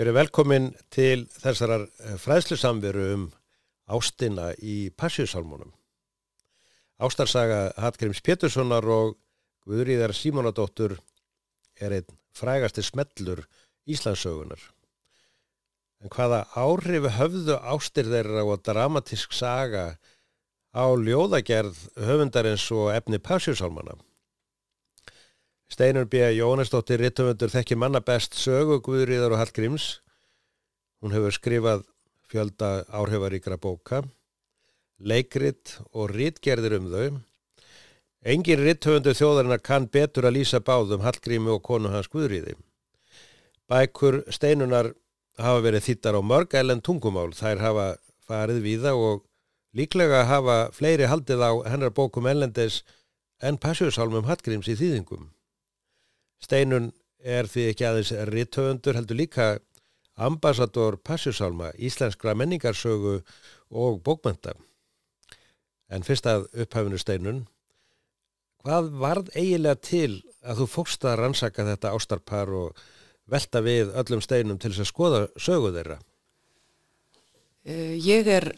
Verið velkomin til þessarar eh, fræðslusamveru um ástina í Passjusálmunum. Ástarsaga Hallgríms Péturssonar og Guðríðar Símonadóttur er einn frægasti smellur Íslandsögunar. En hvaða áhrif höfðu ástir þeirra og dramatísk saga á ljóðagerð höfundarins og efni Passjusálmana? Steinur B. Jónesdóttir Rittumundur þekki manna best sögu Guðríðar og Hallgríms. Hún hefur skrifað fjölda áhrifaríkra bóka, leikrit og rítgerðir um þau. Engin rittumundur þjóðarinnar kann betur að lýsa báðum Hallgrími og konu hans Guðríði. Bækur steinunar hafa verið þýttar á mörg ellen tungumál. Þær hafa farið víða og líklega hafa fleiri haldið á hennar bókum ellendis en passjósálmum Hallgríms í þýðingum. Steinun er því ekki aðeins rittöfundur heldur líka ambassador Passjusálma, íslenskra menningarsögu og bókmenta. En fyrst að upphafinu Steinun, hvað varð eiginlega til að þú fórst að rannsaka þetta ástarpar og velta við öllum steinum til þess að skoða sögu þeirra? Uh, ég er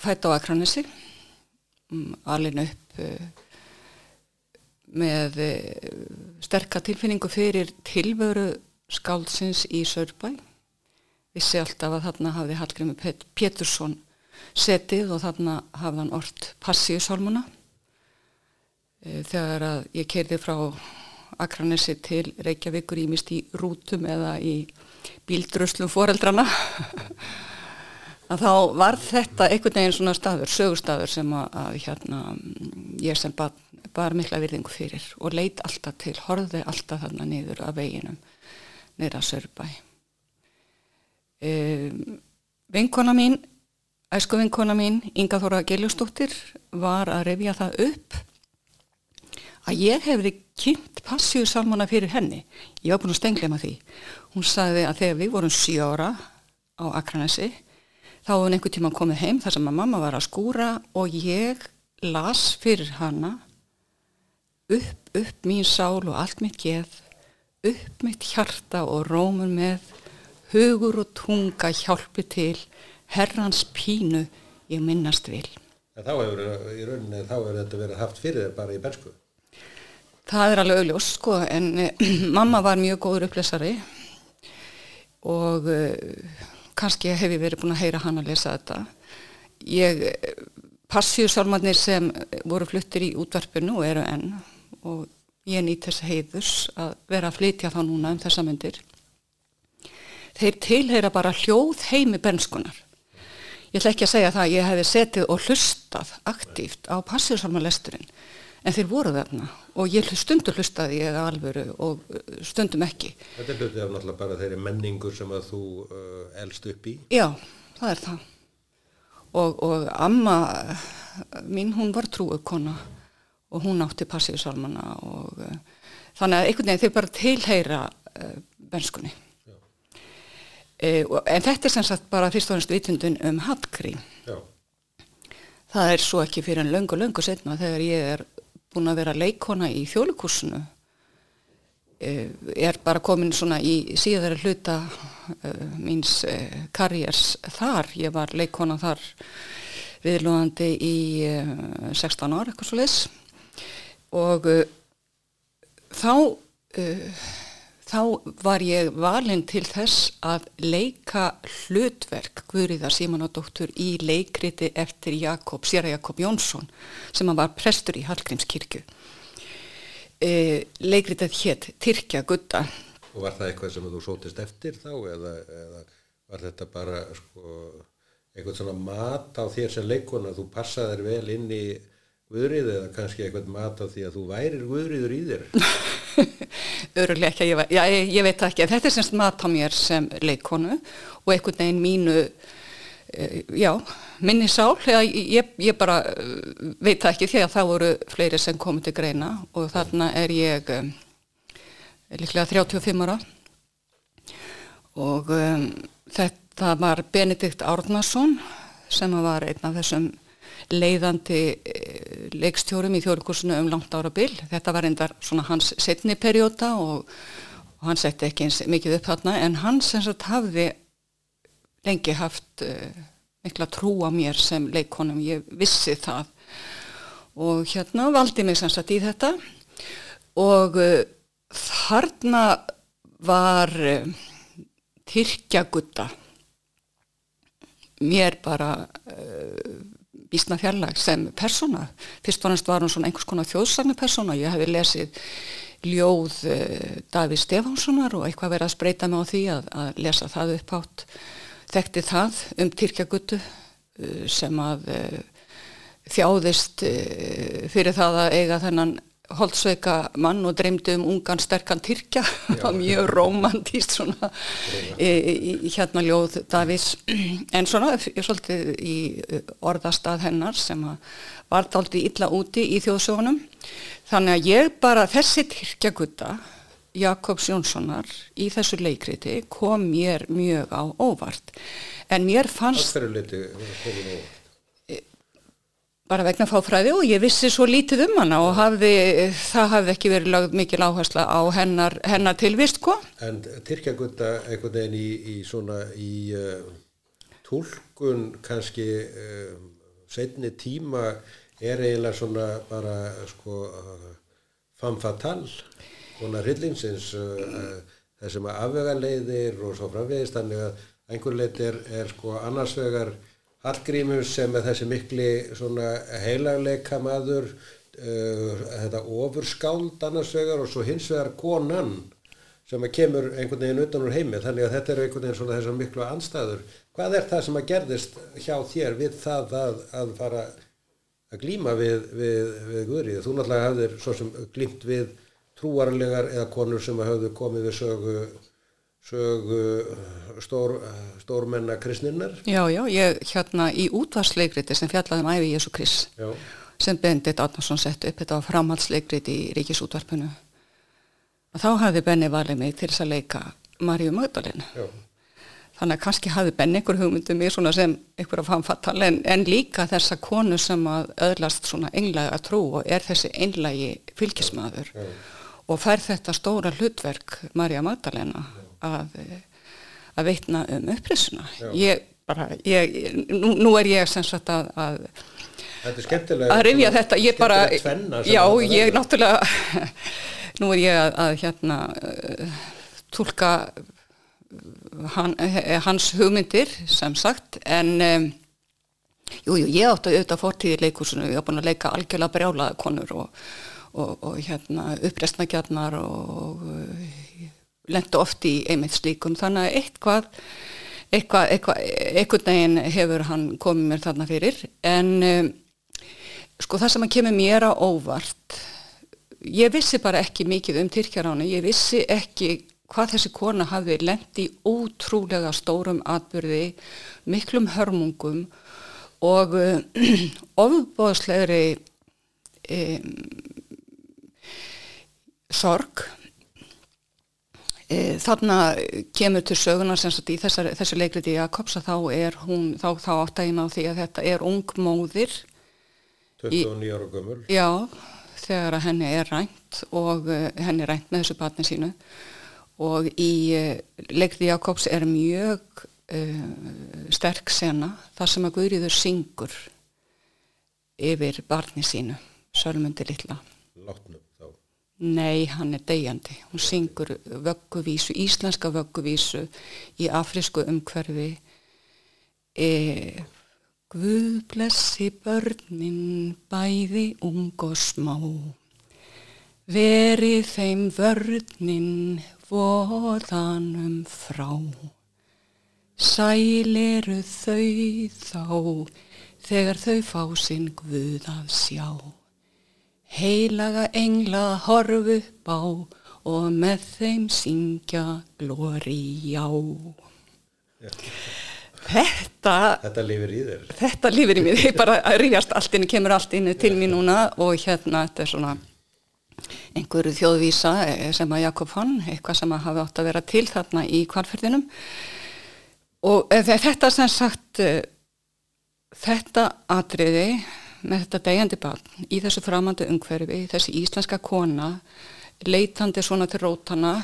fætt á Akranessi, um, alin upp uh, með eh, sterka tilfinningu fyrir tilvöru skáldsins í Sörbæ vissi alltaf að þarna hafði Hallgrimur Pet Pétursson setið og þarna hafði hann orrt passíusálmuna. Eh, þegar að ég keirði frá Akranessi til Reykjavíkur ímist í rútum eða í bíldröslum foreldrana. Að þá var þetta einhvern veginn svona staður, sögustafur sem að, að hérna, ég sem bara bar mikla virðingu fyrir og leit alltaf til, horði alltaf þarna niður af veginum, niður að Sörbæ. Um, vinkona mín, æsku vinkona mín, Inga Þóra Geljustóttir, var að revja það upp að ég hefði kynnt passíusalmana fyrir henni. Ég var búin að stengleima því. Hún sagði að þegar við vorum sjóra á Akranesi, þá hefði einhver tíma komið heim þar sem að mamma var að skúra og ég las fyrir hana upp, upp mín sál og allt mitt geð, upp mitt hjarta og rómur með, hugur og tunga hjálpi til, herrans pínu ég minnast vil. En þá hefur, í rauninni, þá hefur þetta verið haft fyrir bara í bensku? Það er alveg augljós, sko, en eh, mamma var mjög góður upplesari og eh, kannski hef ég verið búin að heyra hann að lesa þetta. Ég, passjúsálmannir sem voru fluttir í útvarpinu og eru enn, og ég nýtt þess heiðus að vera að flytja þá núna um þessa myndir þeir tilheyra bara hljóð heimi benskunar ég ætla ekki að segja það að ég hefði setið og hlustað aktíft á passirsalmalesturinn en þeir voru þarna. Og ég stundur hlustaði ég alvöru og uh, stundum ekki. Þetta er hlutið af náttúrulega bara þeirri menningur sem að þú uh, elst upp í. Já, það er það. Og, og amma mín hún var trúukona og hún átti passíðsálmana og uh, þannig að einhvern veginn þau bara tilheyra uh, benskunni uh, en þetta er sem sagt bara fyrst og ennst vitundun um Hallgrím. Það er svo ekki fyrir en löngu löngu setna þegar ég er búin að vera leikona í þjólukursunu er bara komin svona í síðara hluta míns karjers þar, ég var leikona þar viðlúðandi í 16 ár, eitthvað svo leiðs og uh, þá uh, þá var ég valinn til þess að leika hlutverk Guðriðar Simonadóttur í leikriti eftir Jakob, sér Jakob Jónsson sem var prestur í Hallgrímskirkju. Uh, leikritið hétt Tyrkja Gutta Og var það eitthvað sem þú sótist eftir þá eða, eða var þetta bara sko, eitthvað svona mat á þér sem leikona þú passaðir vel inn í Guðrið eða kannski eitthvað mat á því að þú værir Guðriður í þér? Örulega ekki, ég, já, ég, ég veit ekki. Þetta er semst mat á mér sem leikonu og einhvern veginn mínu, uh, já, minni sál. Ég, ég bara uh, veit ekki því að það voru fleiri sem komið til greina og þarna er ég um, líklega 35 ára og um, þetta var Benedikt Árnason sem var einn af þessum leiðandi eh, leikstjórum í þjóðurkursinu um langt ára bil. Þetta var endar hans setni perjóta og, og hann setti ekki eins mikið upp þarna en hann sem sagt hafði lengi haft uh, mikla trú á mér sem leikonum, ég vissi það. Og hérna valdi mig sem sagt í þetta. Og uh, þarna var uh, Tyrkjagutta mér bara bísna fjarlag sem persóna. Fyrst og næst var hún svona einhvers konar þjóðsagnar persóna. Ég hefði lesið ljóð uh, Davíð Stefánssonar og eitthvað verið að spreita mig á því að, að lesa það upp átt. Þekkti það um Tyrkjaguttu uh, sem að uh, þjáðist fyrir það að eiga þennan holdsveika mann og dreymdi um ungan sterkan Tyrkja, það var mjög romantíst svona í, í hérna ljóð Davís en svona ég svolítið í orðastað hennar sem var daldi illa úti í þjóðsögunum. Þannig að ég bara þessi Tyrkja gutta Jakobs Jónssonar í þessu leikriti kom mér mjög á óvart. En mér fannst Það fyrir liti komið óvart bara vegna fáfræði og ég vissi svo lítið um hana og hafði, það hafði ekki verið lagð mikil áhersla á hennar, hennar tilvist sko. En Tyrkjagutta einhvern veginn í, í svona í uh, tólkun kannski uh, setni tíma er eiginlega svona bara sko uh, famfatal konar hillingsins þessum að afvegarleiðir og svo framvegist þannig að einhver leit er, er sko annarsvegar Hallgrímus sem er þessi mikli heilagleika maður uh, þetta ofurskáld annars vegar og svo hins vegar konan sem kemur einhvern veginn utan úr heimi þannig að þetta er einhvern veginn svona þessar miklu anstæður. Hvað er það sem að gerðist hjá þér við það að, að fara að glýma við, við, við Guðrið? Þú náttúrulega hafðir svo sem glýmt við trúarlegar eða konur sem hafðu komið við sögu sögu stór, stórmenna kristninnar. Já, já, ég hérna í útvarsleikriti sem fjallaðum æfi Jésu Krist já. sem Bendit Adnarsson sett upp, þetta var framhaldsleikriti í Ríkisútvarpinu og þá hafði Benni valið mig til þess að leika Maríu Magdalena. Já. Þannig að kannski hafði Benni einhver hugmyndum í svona sem einhver af hamfattal en, en líka þessa konu sem að öðlast svona einlega trú og er þessi einlegi fylgismadur og fær þetta stóra hlutverk Maríu Magdalena að, að veitna um upprissuna ég bara, ég, nú, nú er ég sem sagt að, að að rifja þetta. Ég bara, já ég náttúrulega nú er ég að, að hérna uh, tólka hann, hans hugmyndir sem sagt en um, jú, jú, ég átti auðvitað fórtíði leikursunu, ég á búin að leika algjörlega brjálaða konur og, og, og hérna upprestnagjarnar og lendu oft í einmitt slíkum. Þannig að eitthvað eitthvað, eitthvað, eitthvað neginn hefur hann komið mér þarna fyrir. En um, sko það sem að kemur mér á óvart ég vissi bara ekki mikið um Tyrkjaránu, ég vissi ekki hvað þessi kona hafi lendi ótrúlega stórum atbyrði miklum hörmungum og um, ofbóðslegri um, sorg E, þarna kemur til söguna sem sagt í þessar, þessu leikliti Jakobs að þá er hún, þá, þá áttægin á því að þetta er ung móðir 29 ára gömul. Já, þegar að henni er rænt og uh, henni er rænt með þessu batni sínu. Og í uh, leikliti Jakobs er mjög uh, sterk sena þar sem að Guðriður syngur yfir barni sínu Sölmundi Lilla Látnum Nei, hann er degjandi. Hún syngur vögguvísu, íslenska vögguvísu í afrisku umhverfi. E, Guð blessi börnin bæði ung og smá. Veri þeim vörnin voðanum frá. Sæliru þau þá þegar þau fá sinn Guð að sjá heilaga engla horfu bá og með þeim syngja glóri já. Þetta, þetta lifir í þér. Þetta lifir í mér, ég bara ríðast allt inn, kemur allt inn til mér núna og hérna þetta er svona einhverju þjóðvísa eh, sem að Jakob fann, eitthvað sem að hafi átt að vera til þarna í kvalferðinum og eh, þetta sem sagt eh, þetta atriði með þetta degjandi barn í þessu framandi umhverfi, þessi íslenska kona leitandi svona til rótana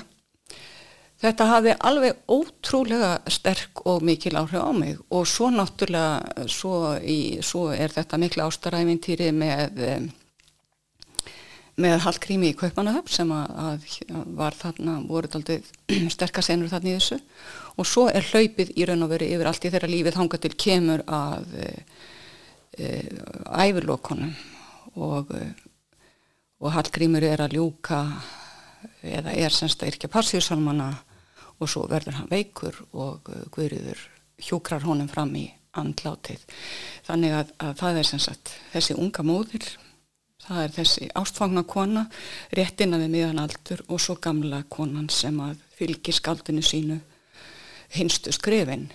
þetta hafi alveg ótrúlega sterk og mikil áhrif á mig. Og svo náttúrulega svo, í, svo er þetta mikla ástaræfintýri með með Hallgrími í Kaupanahöfn sem að, að var þarna, voru aldrei sterkasenur þarna í þessu. Og svo er hlaupið í raun og veri yfir allt í þeirra lífið hanga til kemur að e, e, æfirlokonum og, e, og Hallgrímur er að ljúka eða er semst að yrkja passíusalmana og svo verður hann veikur og uh, Guðriður hjúkrar honum fram í andlátið. Þannig að, að það er sem sagt þessi unga móðir, það er þessi ástfangna kona, réttina við miðan aldur og svo gamla konan sem að fylgir skaldinu sínu hinstu skrifin.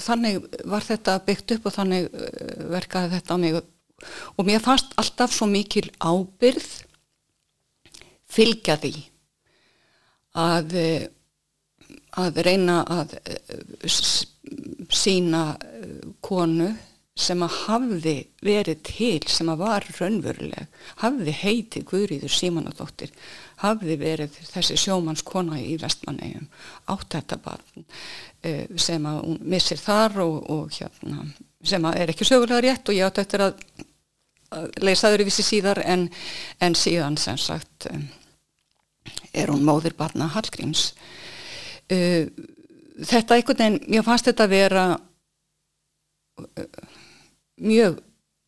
Þannig var þetta byggt upp og þannig uh, verkaði þetta á mig. Og mér fannst alltaf svo mikil ábyrð fylgja því að uh, að reyna að eh, sína eh, konu sem að hafði verið til, sem að var raunveruleg, hafði heitið Guðrýður Símanadóttir, hafði verið þessi sjómannskona í vestmannegjum, átt þetta barn eh, sem að hún missir þar og, og hérna, sem að er ekki sögulega rétt og ég átt eftir að, leysa öðruvísi síðar en, en síðan sem sagt er hún móðir barna Hallgríms. Uh, þetta einhvern veginn, ég fannst þetta að vera mjög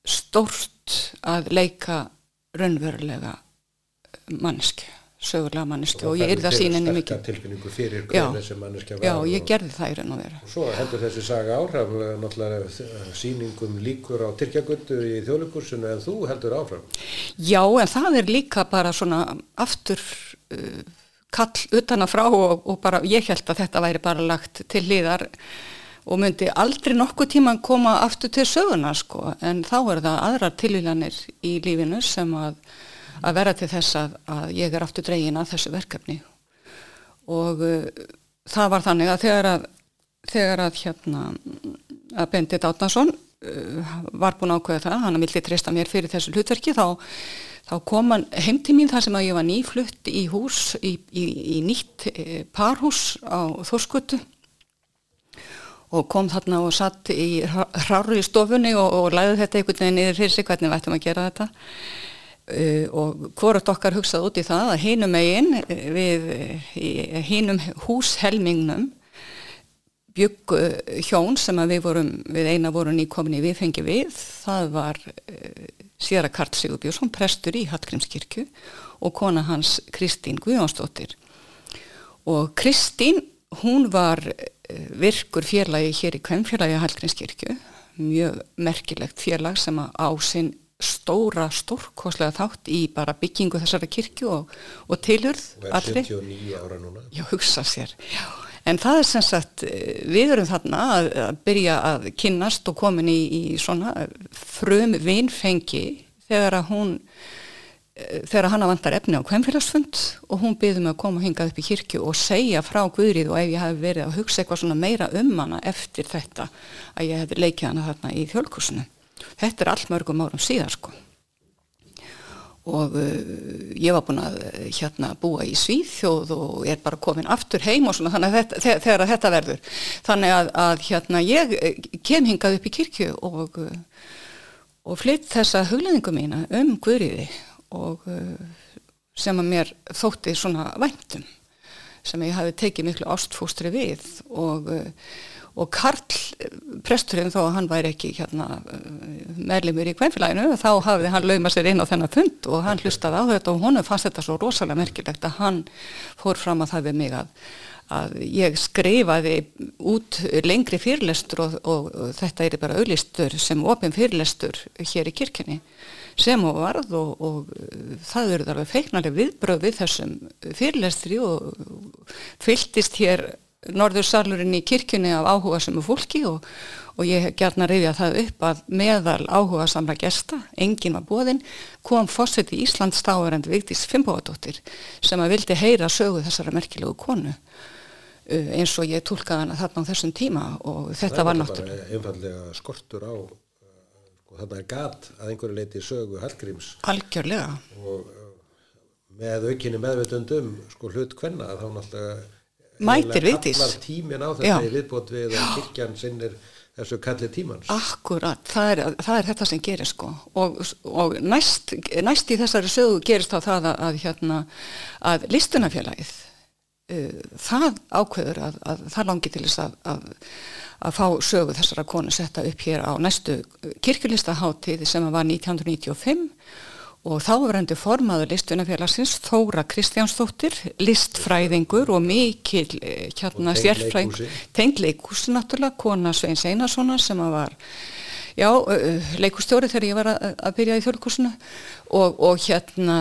stórst að leika raunverulega manneski, sögulega manneski og, og ég er það síninni mikið. tilfinningu fyrir hvernig þessi manneski var já, ég gerði það í raun og vera og svo heldur þessi saga áhraf náttúrulega síningum líkur á Tyrkjagöndu í þjóðlugursinu en þú heldur áfram. Já, en það er líka bara svona aftur uh, kall utan að frá og, og bara ég held að þetta væri bara lagt til liðar og myndi aldrei nokkuð tíma koma aftur til söguna sko. En þá er það aðrar tilvílanir í lífinu sem að, að vera til þess að, að ég er aftur dregin að þessu verkefni. Og uh, það var þannig að þegar að, þegar að hérna að Bendit Átnason uh, var búin ákveða það, hann vildi treysta mér fyrir þessu hlutverki þá þá kom hann heim til mín þar sem að ég var nýflutt í hús, í, í, í nýtt e, parhús á Þórskutu og kom þarna og satt í hráru í stofunni og, og læði þetta einhvern veginn niður fyrir sig hvernig vættum að gera þetta uh, og hvort okkar hugsaði út í það að hínum eigin við hínum húshelmingnum bygg hjón sem að við vorum, við eina vorum nýkomin í viðfengi við, það var uh, sér að Karl Sigurbjörnsson, prestur í Hallgrímskirkju og kona hans Kristín Guðjónsdóttir. Og Kristín, hún var eh, virkur félagi hér í Kvennfélagi Hallgrímskirkju, mjög merkilegt félag sem á sinn stóra, stórkoslega þátt í bara byggingu þessara kirkju og, og tilurð allri. Og er 79 ára núna. Já, hugsa sér, já. En það er sem sagt, eh, við erum þarna að, að byrja að kynnast og komin í, í svona frum vinfengi þegar að hún, þegar hann vantar efni á kvemmfélagsfund og hún byði mig að koma og hingað upp í kirkju og segja frá Guðrið og ef ég hef verið að hugsa eitthvað svona meira um hana eftir þetta að ég hef leikið hana þarna í þjólkursinu. Þetta er allt mörgum árum síðan sko og uh, ég var búin að uh, hérna búa í Svíþjóð og er bara komin aftur heim og svona þannig að þetta, þegar að þetta verður þannig að, að hérna ég kem hingað upp í kirkju og, og flytt þessa hugleðingu mína um Guðriði og uh, sem að mér þótti svona væntum sem ég hafi tekið miklu ástfóstri við og uh, og Karl, presturinn þó að hann væri ekki hérna, meðlimur í kvænfélaginu, þá hafði hann laumað sér inn á þennan fund og hann hlustaði á þetta og honum fannst þetta svo rosalega merkilegt að hann fór fram að það við mig að, að ég skrifaði út lengri fyrirlestur og, og, og þetta er bara auðlistur sem ofin fyrirlestur hér í kirkini sem og varð og, og það eru þar feiknarlega viðbröð við þessum fyrirlestri og fyltist hér norðursalurinn í kirkjunni af áhuga sem er fólki og, og ég hef gert að það upp að meðal áhuga samla gesta, enginn var bóðinn, kom fórsett í Íslands stáverend Vigdís Fimbóadóttir sem að vildi heyra sögu þessara merkilegu konu uh, eins og ég tólkaði hana þarna á þessum tíma og þetta var náttúrulega. Einfallega skortur á, sko, þarna er gat að einhverju leiti sögu Hallgríms. Algjörlega. Og uh, með aukinni meðveitundum sko hlut hvenna þá náttúrulega mætir viðtís. Kallar tímin á þetta í viðbót við að kirkjan sinnir þessu kalli tímans. Akkurat, það er, það er þetta sem gerir sko og, og næst, næst í þessari sögu gerist þá það að, að, hérna, að listunafélagið uh, það ákveður að, að það langi til þess að að fá sögu þessara konu setta upp hér á næstu kirkulistaháttíð sem var 1995 og þá verðandi formaður listunafélagsins Þóra Kristjánsdóttir, listfræðingur og mikil eh, hérna sérfræðing, tengd leikúsi náttúrulega, kona Sveins Einarssona sem var já, leikústjóri þegar ég var að, byrja í þjólkursinu og, og hérna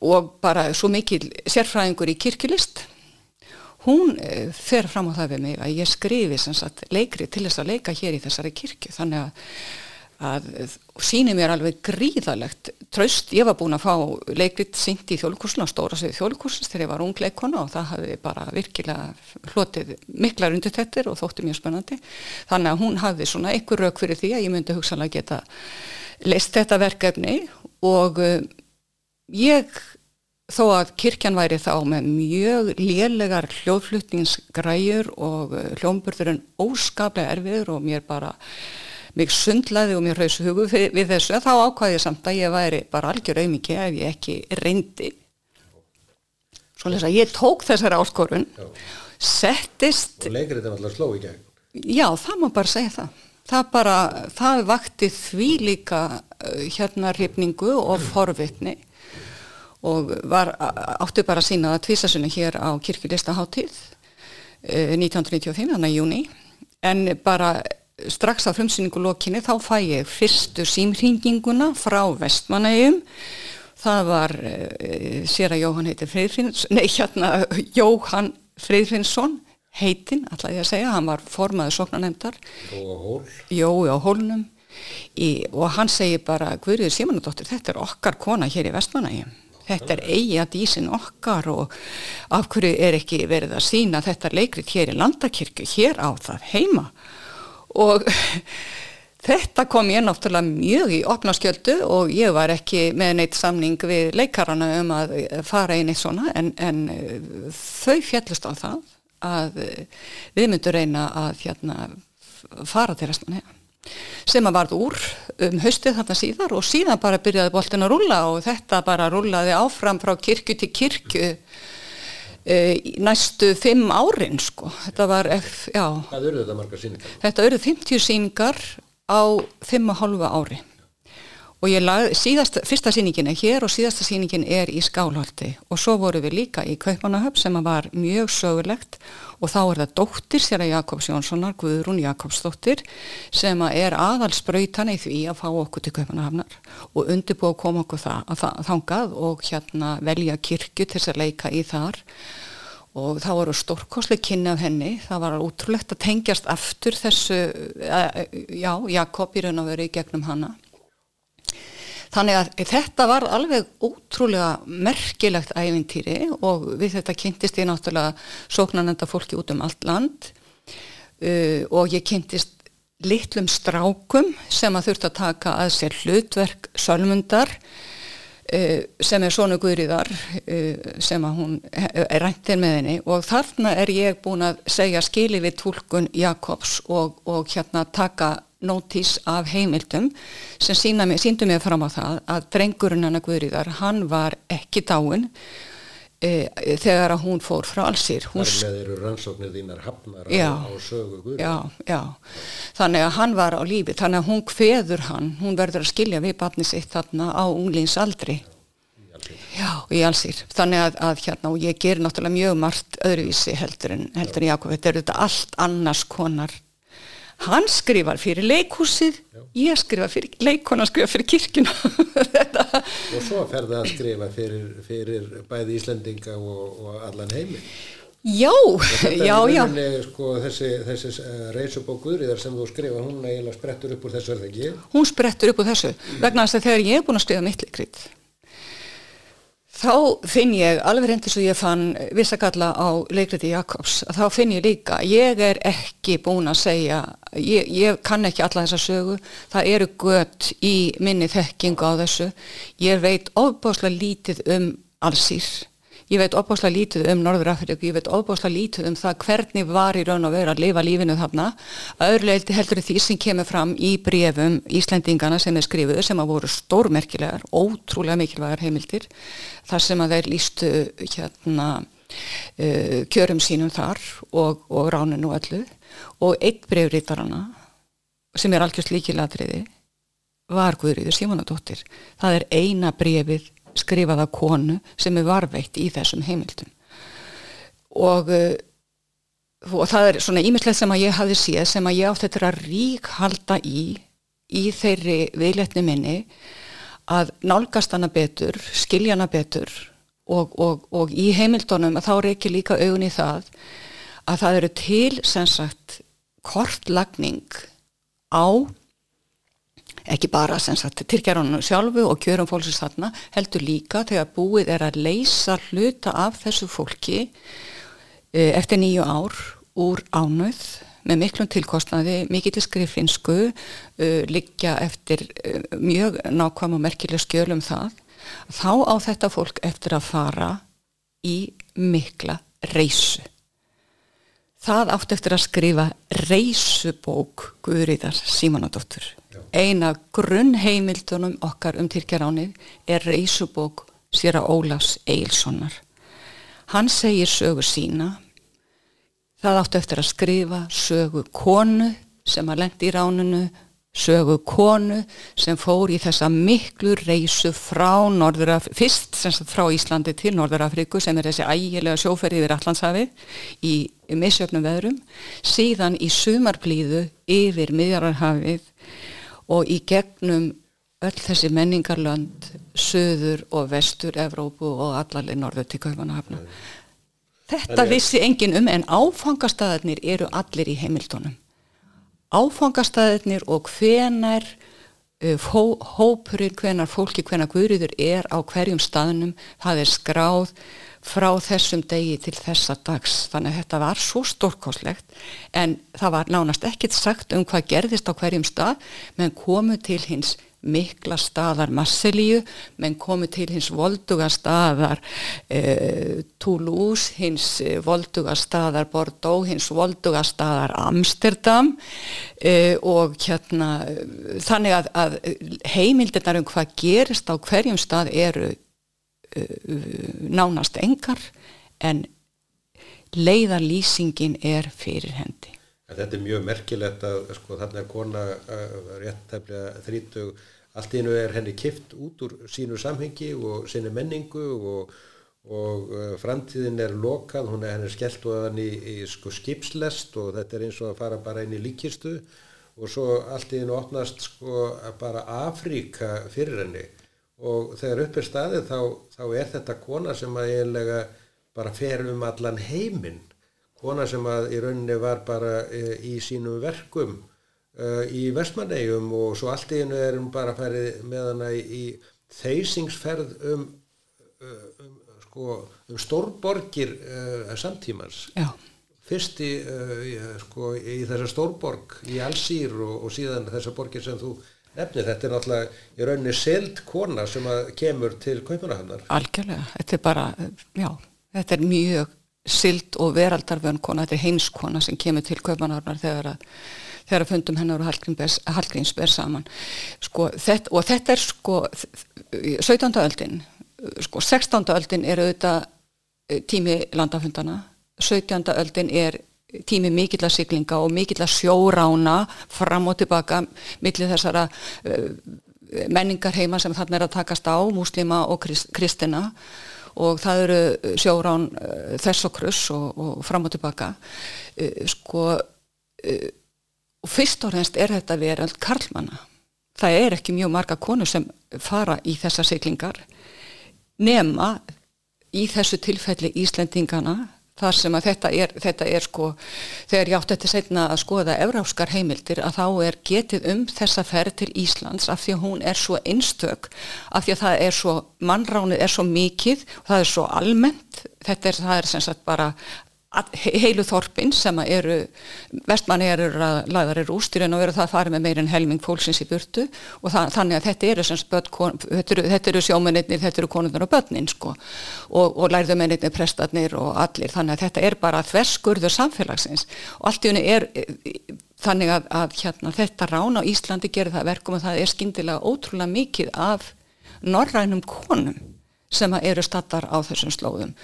og bara svo mikil sérfræðingur í kirkulist hún eh, fer fram á það við mig að ég skrifi sagt, leikri til þess að leika hér í þessari kirkju. Þannig að að síni mér alveg gríðalegt tröst, ég var búin að fá leikrit syngt í þjóðlikursuna, stóra segið þjóðlikursins þegar ég var ung leikona og það hafði bara virkilega hlotið miklar undir þetta og þótti mjög spennandi. Þannig að hún hafði svona einhver rauk fyrir því að ég myndi hugsanlega geta leist þetta verkefni og uh, ég þó að kirkjan væri þá með mjög lélegar hljóðflutningsgræjur og uh, hljómburður en óskaplega erfiður og mér bara mig sundlaði og mér hraus hugu við þessu þá ákvaði ég samt að ég væri bara algjör auðmiki ef ég ekki reyndi. Svolítið að ég tók þessari áskorun já. settist og leikrið er alltaf sló í gegn. Já, það má bara segja það. Það bara, það vakti því líka uh, hérna hrifningu og forvitni og var, áttu bara að sína það tvísasunni hér á kirkjulistaháttíð uh, 1995, þannig að júni en bara strax á frumsýningu lokinni þá fæ ég fyrstu símringinguna frá vestmanægjum það var uh, sér að Jóhann heitir Friðfinns nei hérna Jóhann Friðfinnsson heitinn, ætlaði ég að segja. Hann var formaður sóknarnemdar Jói á hólnum. Og hann segir bara Guðriður Simonadóttir, þetta er okkar kona hér í vestmanægjum þetta er eigi að dísin okkar og af hverju er ekki verið að sína þetta leikrit hér í landakirkju hér á það heima? Og þetta kom ég náttúrulega mjög í opnaskjöldu og ég var ekki með neitt samning við leikarana um að fara inn í svona en, en eh, þau fjallust á það að eh, við myndum reyna að hérna, fara til restan hega sem að varð úr um haustið þarna síðar og síðan bara byrjaði boltin að rulla og þetta bara rullaði áfram frá kirkju til kirkju e, næstu fimm árin sko. Þetta var, já. Hvað eru þetta marga síningar? Þetta eru 50 síningar á fimm og hálfa ári. Og ég lagði, síðast, fyrsta síningin er hér og síðasta síningin er í Skálholti. Og svo voru við líka í Kaupanahöf sem var mjög sögulegt. Og þá er það dóttir sér að Jakobs Jónssonar, Guðrún Jakobsdóttir sem er aðalspröytan í því að fá okkur til Kaupanahöfnar og undirbúið að koma okkur það, að þangað og hérna velja kirkju til þess að leika í þar. Og það voru stórkosli kynni af henni, það var útrúlegt að tengjast aftur þessu, já, Jakob í raun og verið í gegnum hana Þannig að þetta var alveg ótrúlega merkilegt æfintýri og við þetta kynntist ég náttúrulega sóknarnenda fólki út um allt land. Uh, og ég kynntist litlum strákum sem að þurft að taka að sér hlutverk sölmundar uh, sem er svona guðriðar uh, sem að hún er ræntir með henni. Og þarna er ég búin að segja skili við tólkun Jakobs og, og hérna taka nótís af heimildum sem síndu mig fram á það að drengurinn hann að Guðriðar, hann var ekki dáin e, þegar að hún fór frá allsýr. Þar með eru rannsóknir þínar hafnar já, á, á sögu Guðriðar. Já, já, þannig að hann var á lífi, þannig að hún kveður hann, hún verður að skilja við barni sitt þarna á unglins aldri. Já, í allsýr. Þannig að, að hérna, og ég ger náttúrulega mjög margt öðruvísi heldur en, heldur en Jakob, þetta eru þetta allt annars konar hann skrifar fyrir leikhúsið ég skrifa fyrir leikona skrifa fyrir kirkuna og svo ferða að skrifa fyrir, fyrir bæði Íslandinga og, og allan heimi já, já, já. sko, þessi, þessi uh, reysubókuðriðar sem þú skrifa hún eiginlega sprettur upp úr þessu er það ekki? hún sprettur upp úr þessu vegna þess að þegar ég er búin að skrifa mittleikrið Þá finn ég, alveg reyndis og ég fann vissakalla á leikriti Jakobs, þá finn ég líka, ég er ekki búin að segja, ég, ég kann ekki alla þessa sögu, það eru gött í minni þekkingu á þessu, ég veit ofbáslega lítið um allsýr, ég veit óbáslega lítið um Norður Afriku, ég veit óbáslega lítið um það hvernig var í raun og veru að lifa lífinu þarna, öðruleiti heldur því sem kemur fram í brefum Íslendingana sem er skrifuð sem að voru stórmerkilegar, ótrúlega mikilvægar heimildir, þar sem að þeir lístu hérna uh, kjörum sínum þar og, og ráninu og öllu. Og eitt brefriðarana sem er algjörst líkilatriði var Guðriður Simonadóttir það er eina brefið skrifaða konu sem er varveitt í þessum heimildum. Og, uh, og það er svona ímislegt sem að ég hafi séð sem að ég átti þetta að rík halda í í þeirri viðletni minni að nálgast hana betur, skilja hana betur og, og, og í heimildunum að þá ekki líka augun í það að það eru til sem sagt kortlagning á ekki bara tilgerðunum sjálfu og kjörum fólksins þarna heldur líka þegar búið er að leysa hluta af þessu fólki e, eftir nýju ár úr ánöð með miklum tilkostnaði, mikill skrifinsku uh, e, liggja eftir uh, mjög nákvæm og merkileg skjölum það, þá á þetta fólk eftir að fara í mikla reysu það átt eftir að skrifa reysubók Guðriðar Símanadóttur. Eina grunnheimildunum okkar um Tyrkjaránið er reysubók sér að Ólafs Eilssonar. Hann segir sögu sína, það átt eftir að skrifa sögu konu sem að lendi í ránunu sögu konu sem fór í þessa miklu reysu frá Norðuraf, fyrst frá Íslandi til Norðurafriku sem er þessi ægilega sjóferði yfir Allandshafi í misjöfnum veðrum, síðan í sumarblíðu yfir miðjararhafið og í gegnum öll þessi menningarlönd söður og vestur Evrópu og allarlega norður til Kaupanahafna. Þetta vissi engin um en áfangastæðarnir eru allir í heimildunum. Áfangastæðinir og hvenar uh, hó, hópurinn, hvenar fólki, hvenar guðriður er á hverjum staðnum, það er skráð frá þessum degi til þessa dags. Þannig að þetta var svo stórkoslegt en það var nánast ekkit sagt um hvað gerðist á hverjum stað menn komu til hins mikla staðar Marselíu menn komu til hins volduga staðar e, Toulouse, hins eh, volduga staðar Bordeaux, hins volduga staðar Amsterdam e, og hérna þannig að, að heimildirnar um hvað gerist á hverjum stað eru nánast engar en leiðarlýsingin er fyrir hendi. Þetta er mjög merkilegt að sko, þarna er kona uh, rétt tefnilega þrítug allt einu er henni kift út úr sínu samhengi og sinni menningu og, og uh, framtíðin er lokað, hún er henni skellt og hann í, í sko, skipslest og þetta er eins og að fara bara inn í líkistu og svo allt einu opnast sko, bara Afríka fyrir henni og þegar upp er staðið þá, þá er þetta kona sem að eiginlega bara fer um allan heiminn kona sem að í rauninni var bara e, í sínum verkum uh, í Vestmannegjum og svo allt í hennu erum bara færið með hana í, í þeysingsferð um, uh, um, sko, um stórborgir uh, samtímans. Já. Fyrst í, sko, í þessa stórborg í Allsýr og, og síðan þessa borgir sem þú nefnir. Þetta er náttúrulega í rauninni seld kona sem kemur til Kaupanahafnar. Algjörlega. Þetta er bara, já, þetta er mjög sild og veraldarvön kona, þetta er heimskona sem kemur til Kaupanahafnar þegar að þegar fundum hennar og Hallgrímsberg saman sko, þetta, og þetta er sko 17. öldin sko 16. öldin er auðvitað eh, tími landafundana 17. öldin er tími mikill að siglinga og mikill að sjórána fram og tilbaka millir þessara uh, menningar heima sem þarna er að takast á múslima og krist, kristina og það eru sjórán uh, þess og kruss og, og fram og tilbaka uh, sko og fyrst og reynst er þetta veröld karlmanna. Það er ekki mjög marga konur sem fara í þessa siglingar nema í þessu tilfelli Íslendingana þar sem að þetta er, þetta er sko, þegar ég átti þetta setna að skoða európskar heimildir að þá er getið um þessa ferð til Íslands af því að hún er svo einstök, af því að það er svo, mannránið er svo mikið, það er svo almennt, þetta er, það er sem sagt bara heilu þorpin sem eru vestmanni eru lagðar í rústýrin og eru það að fara með meirinn helming fólksins í burtu og það, þannig að þetta eru, eru, eru sjómennir, þetta eru konurnar og börnin sko og, og lærðumennir, prestatnir og allir. Þannig að þetta er bara þverskurður samfélagsins. Og allt í unni er þannig að, að hérna, þetta rán á Íslandi gerir það verkum og það er skindilega ótrúlega mikið af norrænum konum sem eru stattar á þessum slóðum.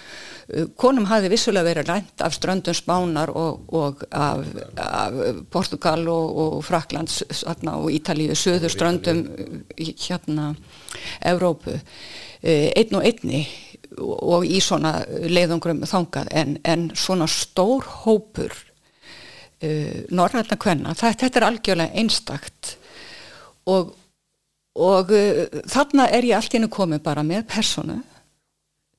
Uh, konum hafi vissulega verið rænt af ströndum Spánar og, og af, af Portugal og, og Fraklands og Ítalíu, söður ströndum hérna Evrópu, uh, einn og einni og í svona leiðungrum þangað en, en svona stór hópur uh, norrætna kvenna, þetta, þetta er algjörlega einstakt. Og og uh, þarna er ég allt í hennu komið bara með personu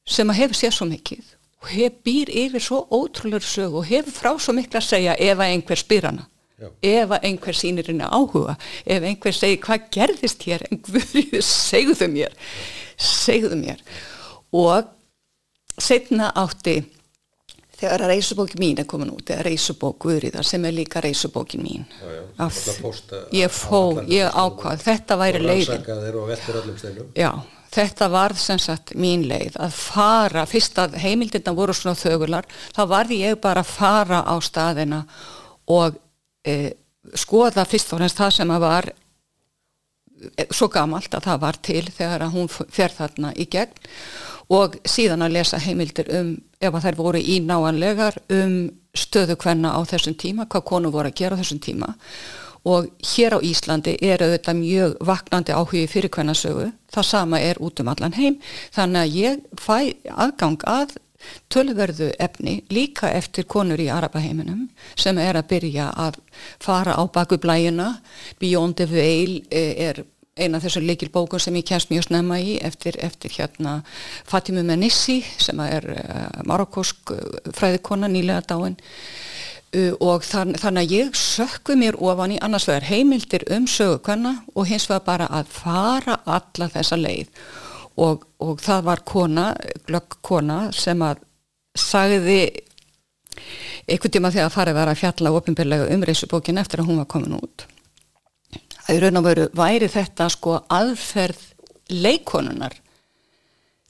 sem að hefur séð svo mikið og hef býr yfir svo ótrúlega sög og hefur frá svo miklu að segja ef að einhver spyr hana Já. ef að einhver sínir henni áhuga ef einhver segir hvað gerðist hér einhverju segðu mér segðu mér og setna átti þegar reysubókin mín er komin út eða reysubók Guðriðar sem er líka reysubókin mín. Já, já, Af, ég fó, ég ákvað þetta væri leiðin. já, þetta var sem sagt mín leið að fara, fyrst að heimildina voru svona þögular, þá varði ég bara að fara á staðina og e, skoða fyrst og fremst það sem að var e, svo gamalt að það var til þegar að hún fer þarna í gegn og síðan að lesa heimildir um ef að þær voru í náanlegar um stöðu hvenna á þessum tíma, hvað konu voru að gera á þessum tíma. Og hér á Íslandi er auðvitað mjög vaknandi áhugi fyrir hvernasögu, það sama er út um allan heim, þannig að ég fæ aðgang að tölverðu efni líka eftir konur í Arabaheiminum sem er að byrja að fara á baku blæjuna Beyond the Veil eh, er eina af þessum leikilbókun sem ég kemst mjög snemma í eftir, eftir hérna Fatimu Menissi sem er uh, marokkosk uh, fræðikona nýlega dáin. Uh, og þann, þannig að ég sökku mér ofan í annars vegar heimildir um sögukonna og hins vegar bara að fara alla þessa leið. Og, og það var kona, glögg kona sem að sagði einhvern tíma þegar farið var að fjalla ofinbyrlega um reysubókin eftir að hún var komin út að í raun og veru væri þetta sko aðferð leikonunar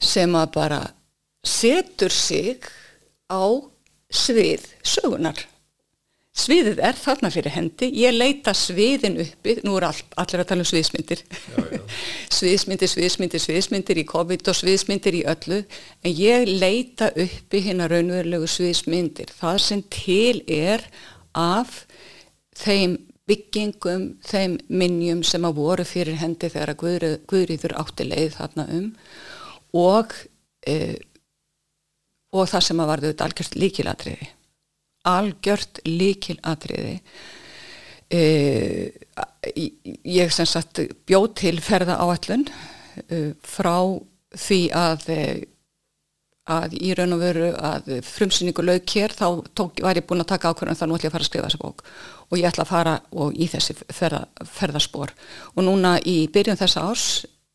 sem að bara setur sig á svið sögunar sviðið er þarna fyrir hendi. Ég leita sviðin uppi. Nú er all, allir að tala um sviðsmyndir. Já, já. sviðsmyndir, sviðsmyndir, sviðsmyndir í COVID og sviðsmyndir í öllu. En ég leita uppi hérna raunverulegu sviðsmyndir. Það sem til er af þeim byggingum, þeim minnjum sem að voru fyrir hendi þegar að Guðrið, Guðriður átti leið þarna um og e, og það sem að varðu algjört líkilatriði algjört líkilatriði e, ég sem sagt bjóð til ferða áallun e, frá því að e, að í raun og veru að frumsynningu lauk hér þá tók, var ég búin að taka ákvörðan þá nú ætlum ég að fara að skrifa þessa bók. Og ég ætla að fara í þessi ferða, ferðarspor og núna í byrjun þessa árs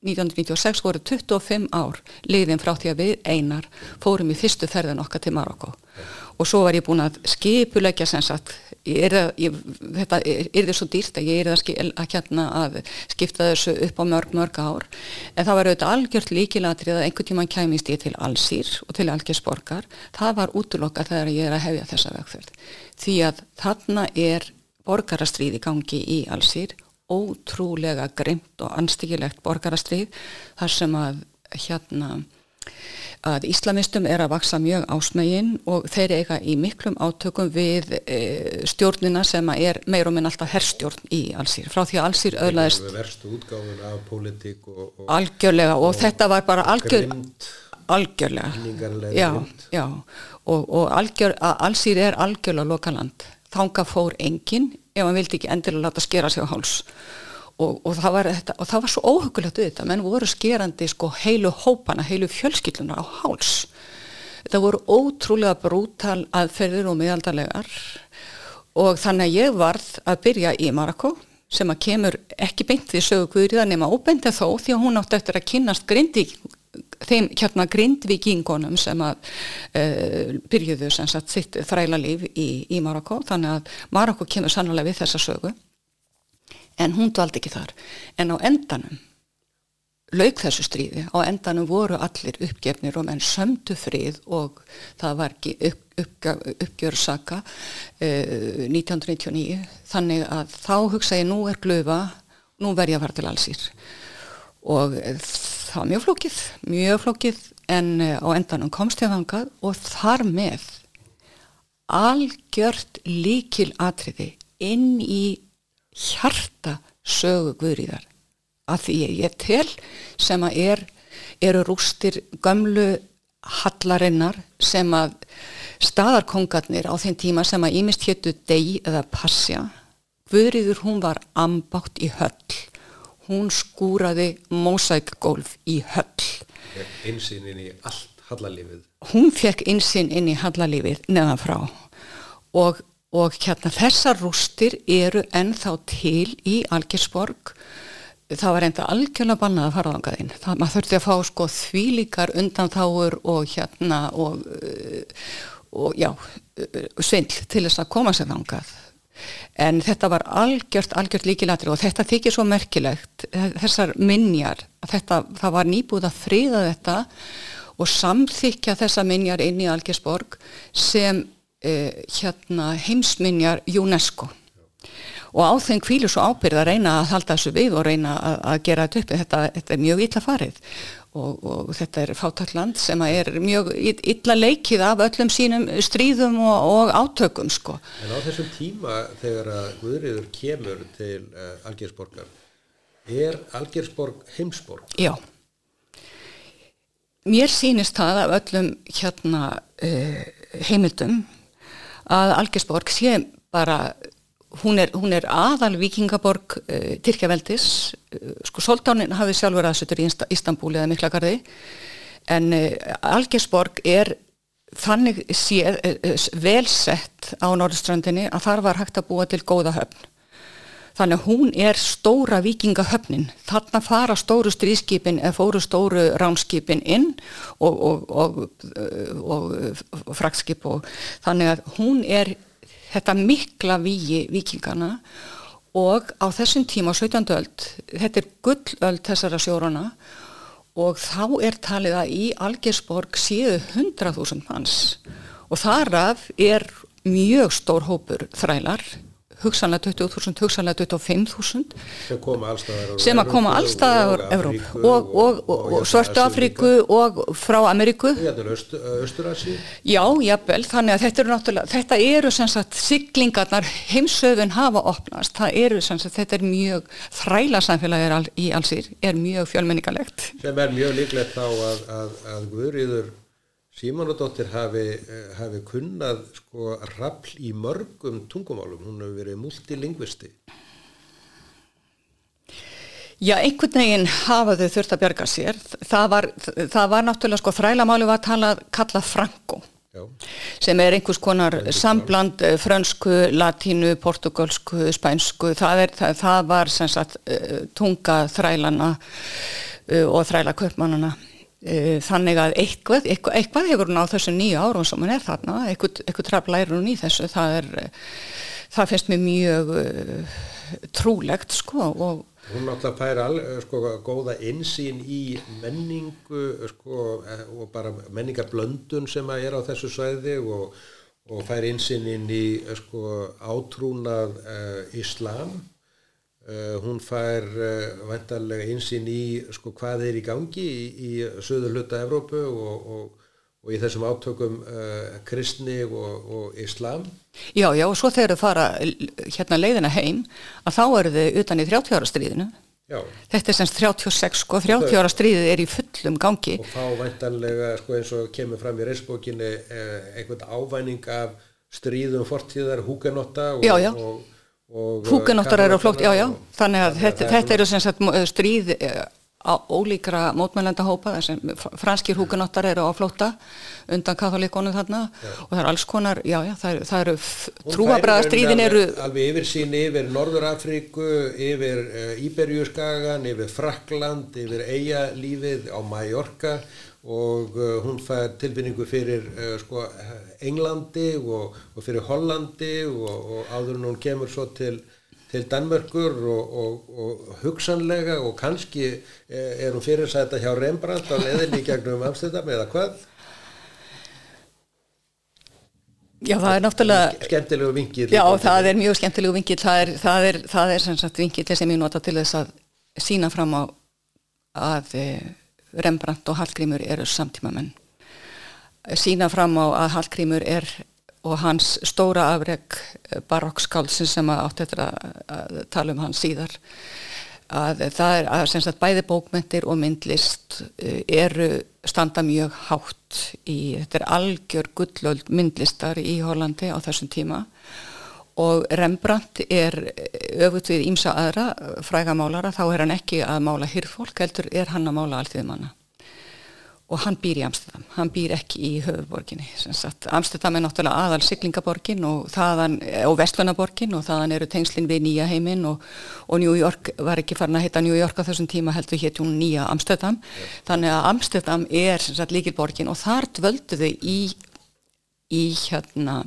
1996 voru 25 ár liðin frá því að við einar fórum í fyrstu ferðin okkar til Marokko og svo var ég búin að skipulegja sem sagt, ég er, ég, þetta er, er þið svo dýrt að ég er að, skil, að, hérna að skipta þessu upp á mörg mörg ár. En það var auðvitað algjört líkilatrið að einhvern tíman kæmist ég til allsýr og til algjörsborgar, það var útlokkar þegar ég er að hefja þessa vegferð. Því að þarna er borgarastríð í gangi í allsýr ótrúlega grimt og anstíkilegt borgarastríð þar sem að hérna að íslamistum er að vaksa mjög ásmægin og þeir eiga í miklum átökum við e, stjórnina sem er meir og minn alltaf herrstjórn í allsýr frá því að allsýr öðlaðist verstu útgáfun af politík og, og algjörlega og, og þetta var bara algjör, algjörlega. já, já, og, og algjör, allsýr er algjörlega lokaland. Þanga fór enginn ef hann vildi ekki endilega láta skera sig á háls og, og, það þetta, og það var svo óhugulegt auðvitað, menn voru skerandi sko heilu hópana, heilu fjölskylduna á háls. Það voru ótrúlega brútal aðferðir og miðaldarlegar og þannig að ég varð að byrja í Marako sem að kemur ekki beint því sögu guðriða nema óbeint þó því að hún átti eftir að kynast grindi þeim hérna grindvikingunum sem að uh, byrjuðu sem sagt sitt þræla líf í, í Marokko þannig að Marokko kemur sannlega við þessa sögu en hún dvaldi ekki þar. En á endanum lauk þessu stríði, á endanum voru allir uppgefnir og menn sömdu frið og það var ekki upp, upp, uppgjörsaka uh, 1999 þannig að þá hugsa ég nú er glöfa, nú verð ég að fara til allsýr og það var mjög flókið, mjög flókið. En uh, á endanum komst ég þangað og þar með algjört líkil atriði inn í hjarta sögu Guðríðar. Að því ég tel sem að er, eru rústir gömlu hallarinnar sem að staðarkongarnir á þeim tíma sem að ímist héttu deg eða passja Guðriður hún var ambátt í höll. Hún skúraði mósækgólf í höll. Einsinn inn í allt hallalífið. Hún fekk einsinn inn í hallalífið neðan frá. Og, og hérna þessar rústir eru ennþá til í Algersborg það var enda algjörlega bannað að fara ángaðinn það maður þurfti að fá sko þvílíkar undan þáur og hérna og, uh, og já uh, svindl til þess að koma sér ángað en þetta var algjört algjört líkilatri og þetta þykir svo merkilegt þessar minjar þetta, það var nýbúð að friða þetta og samþykja þessa minjar inn í Algersborg sem uh, hérna heimsminjar UNESCO og á þeim kvílu svo ábyrð að reyna að halda þessu við og reyna að, að gera þetta upp þetta, þetta er mjög illa farið og, og þetta er fátakland sem er mjög illa leikið af öllum sínum stríðum og, og átökum sko. En á þessum tíma þegar að Guðriður kemur til uh, Algersborgar er Algersborg heimsborg? Já Mér sýnist það af öllum hérna uh, heimildum að Algersborg sé bara hún er, hún er aðal vikingaborg uh, Tyrkjaveldis. Uh, sko Soldánin hafi sjálfur aðsötur í Istanbúli eða Miklagarði. En uh, Algersborg er þannig séð velsett á Norðstrandinni að þar var hægt að búa til góða höfn þannig að hún er stóra vikingahöfnin þarna fara stóru stríðskipin eða fóru stóru ránskipin inn og, og, og, og frakskip og þannig að hún er þetta mikla víi vikingana og á þessum tíma á 17. öld, þetta er gullöld þessara sjórana og þá er talið að í Algersborg séu 100.000 manns og þaraf er mjög stór hópur þrælar hugsanlega 20.000, hugsanlega 25.000 sem að koma allstaðar á Evróp og, og, og, og Svörtu Afríku og frá Ameríku. Östurasi já, jafnvel, þannig að þetta eru náttúrulega þetta eru sem sagt siglingarnar heimsöfun hafa opnast. Það eru sem sagt, þetta er mjög þræla samfélagir í allsýr, er mjög fjölmenningalegt sem er mjög líklegt þá að, að, að Guðriður Símanadóttir hafi, eh, hafi kunnað sko rafl í mörgum tungumálum, hún hefur verið multilingvisti. Já, einhvern veginn hafa þau þurft að bjarga sér. Það var, það var náttúrulega sko þrælamáli var að tala, kalla franco Já. sem er einhvers konar sambland eh, frönsku, latínu, portugalsku, spænsku. Það, er, það, það var sem sagt eh, tunga þrælana og þræla köpmannana þannig að eitthvað, eitthvað, eitthvað hefur hún á þessu nýju árum sem hún er þarna, eitthvað, eitthvað trafla er hún í þessu, það er það finnst mér mjög uh, trúlegt sko og Hún náttúrulega fær al, sko, góða insýn í menningu sko, og bara menningarblöndun sem er á þessu svæði og, og fær insýn inn í sko, átrúnað uh, Íslam Uh, hún fær uh, vantarlega einsinn í sko, hvað er í gangi í, í söður hluta Evrópu og, og, og í þessum átökum uh, kristni og, og islam. Já, já, og svo þegar þau fara hérna leiðina heim að þá eru þau utan í 30 ára stríðinu. Já. Þetta er semst 36 sko, 30 ára stríðið er í fullum gangi. Og þá vantarlega sko, eins og kemur fram í reysbókinni einhvern ávæning af stríðum fortíðar húkanotta og Húkenóttar eru á flótt, já já, þannig að þetta, þetta eru sem sagt stríð eh, ólíkra mótmælenda hópa þessum franskir húkunáttar eru á flóta undan katholíkonum þarna. Já. og það er alls konar, já já, það, það eru trúabræðastríðin eru alveg yfir sín yfir Norður-Afríku yfir uh, Íberjúskagan yfir Frakland, yfir Eialífið á Mallorca og uh, hún fær tilfinningu fyrir uh, sko, Englandi og, og fyrir Hollandi og, og áður en hún kemur svo til til Danmörkur og, og, og hugsanlega og kannski eh, er hún fyrirsæta hjá Rembrandt á leðinni gegnum Amsterdam eða hvað? Já, það er náttúrulega... Skemmtilegu vingil. Já, það er mjög skemmtilegu vingil. Það er, það er, það er sem sagt vingil sem ég nota til þess að sína fram á að Rembrandt og Hallgrímur eru samtíma menn. Sína fram á að Hallgrímur er og hans stóra afreg eh, barokkskálsin sem átt eftir að tala um hans síðar að það er að sagt bæði bókmyndir og myndlist eh, eru standa mjög hátt í, þetta er algjör gullöld myndlistar í Hollandi á þessum tíma og Rembrandt er öfut við ímsa aðra frægamálara, þá er hann ekki að mála hyrfólk, heldur er hann að mála allþið manna og hann býr í Amsterdam, hann býr ekki í höfuborginni. Amsterdam er náttúrulega aðal siglingaborgin og, þaðan, og vestlunaborgin og þaðan eru tengslinn við nýja heiminn og, og New York var ekki farin að hitta New York á þessum tíma heldur hétt hún nýja Amsterdam. Yeah. Þannig að Amsterdam er líkilborgin og þar dvöldu þau í, í hérna,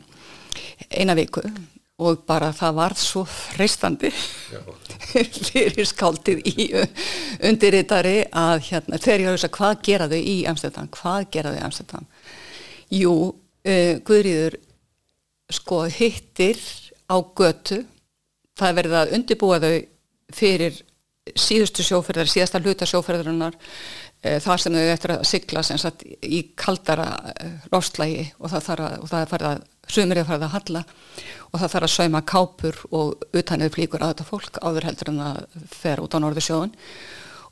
eina viku og bara það varð svo freistandi. Fyrir skáldið í undirritari að hérna, þegar ég þess að hvað gera þau í Amsterdam, hvað gera þau í Amsterdam? Jú, uh, Guðrýður sko hittir á götu. Það verði að undirbúa þau fyrir síðustu sjóferðar, síðasta hluta sjóferðarinnar þar sem þau eftir að sigla sagt, í kaldara uh, lofslægi og það, að, farið að sumir er farið að halla og það þarf að sauma kápur og utanið flíkur að þetta fólk áður heldur en að fer út á norðu sjóðun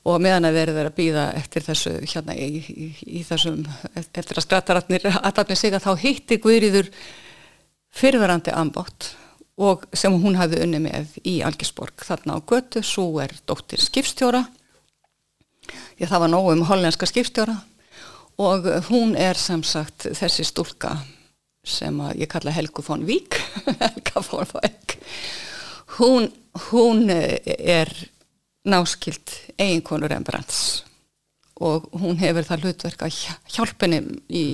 og meðan að verður að býða eftir þessu hérna í, í, í þessum eftir að skrattaratnir aðtapni sig að þá hitti Guðriður fyrirverandi ambót og sem hún hafði unni með í Algersborg þarna á götu, svo er dóttir skipstjóra ég það var nógu um hollenska skipstjóra. Og hún er sem sagt þessi stúlka sem að ég kalla Helgu von Vík Helga von Vík hún, hún er náskilt eiginkonur Rembrandts. Og hún hefur það hlutverk að hjálpinni í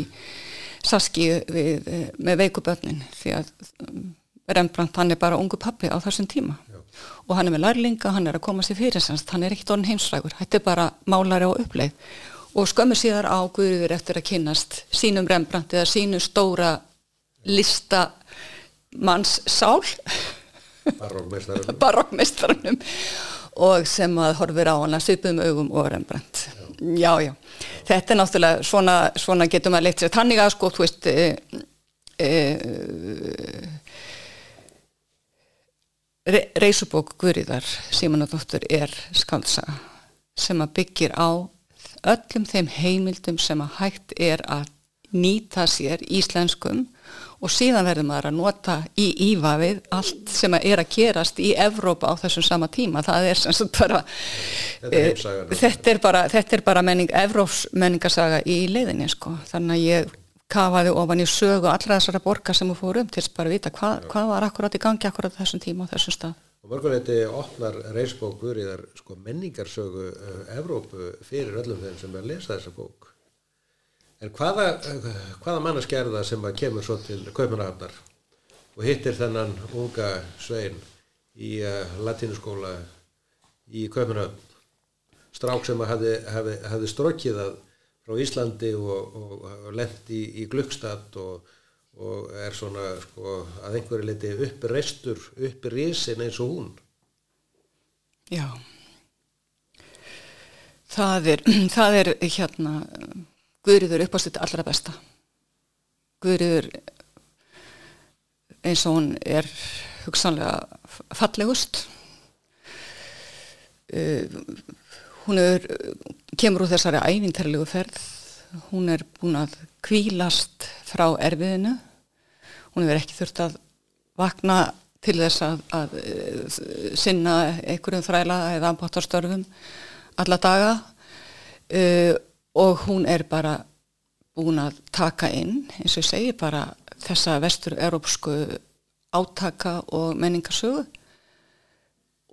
Saski við, með veikuböfnin því að mm, Rembrandt hann er bara ungu pappi á þessum tíma. Já. Og hann er með lærlinga, hann er að koma sér fyrir semst, hann er ekkert orðin heimsrækur, þetta er bara málari á uppleið. Og skömmu síðar á Guðurður eftir að kynast sínum Rembrandt eða sínu stóra listamanns sál. Barokkmeistarunum og sem að horfir á hana svipum augum og Rembrandt. Já. já, já, þetta er náttúrulega svona, svona getur maður leitt sér tannig að sko, þú veist e, e, re, reysubók Guðriðar Simonadóttur er skaldsa sem að byggir á öllum þeim heimildum sem að hægt er að nýta sér íslenskum og síðan verður maður að nota í ívafið allt sem er að gerast í Evrópa á þessum sama tíma það er sem sagt bara þetta er, e, þetta er bara, þetta er bara menning, Evróps menningarsaga í leiðinni sko. þannig að ég kafaði ofan í sögu allra þessara borgar sem þú fór um til að bara vita hvað, hvað var akkurat í gangi akkurat þessum tíma og þessum stað. Og mörguleiti opnar reysbókur í þar sko, menningarsögu uh, Evrópu fyrir öllum þeim sem er að lesa þessa bók. En hvaða, hvaða mannaskerða sem að kemur svo til Kaupanahafnar og hittir þennan unga svein í uh, latínuskóla í Kaupanahafn, strák sem að hafi, hafi, hafi strókið að frá Íslandi og, og, og lendi í, í Glöggstad og, og er svona sko, að einhverju liti uppi reistur, uppi risin eins og hún. Já, það er, það er hérna Guðriður uppástuði allra besta. Guðriður eins og hún er hugsanlega fallegust. Uh, hún er, kemur úr þessari ævinterlegu ferð. Hún er búin að kvílast frá erfiðinu. Hún hefur ekki þurft að vakna til þess að, að sinna einhverjum þræla eða ambáttarstörfum alla daga uh, og hún er bara búin að taka inn, eins og ég segi bara þessa vestur-európsku átaka og menningarsögu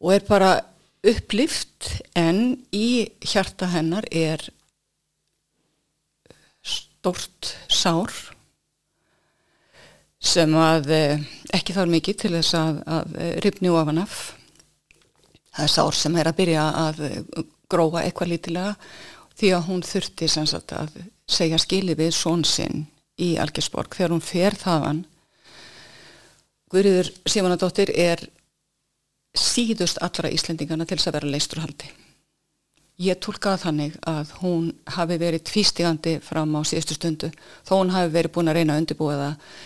og er bara upplift en í hjarta hennar er stort sár sem að eh, ekki þarf mikið til þess að, að eh, ripni ofan af. Það er sár sem er að byrja að eh, gróa eitthvað lítilega því að hún þurfti sagt, að segja skili við svonsinn í Algersborg þegar hún fer þaðan Guðriður Simonadóttir er síðust allra Íslendingana til þess að vera leisturhaldi. Ég tólkaði þannig að hún hafi verið tvístígandi fram á síðustu stundu þó hún hafi verið búin að reyna að undirbúa það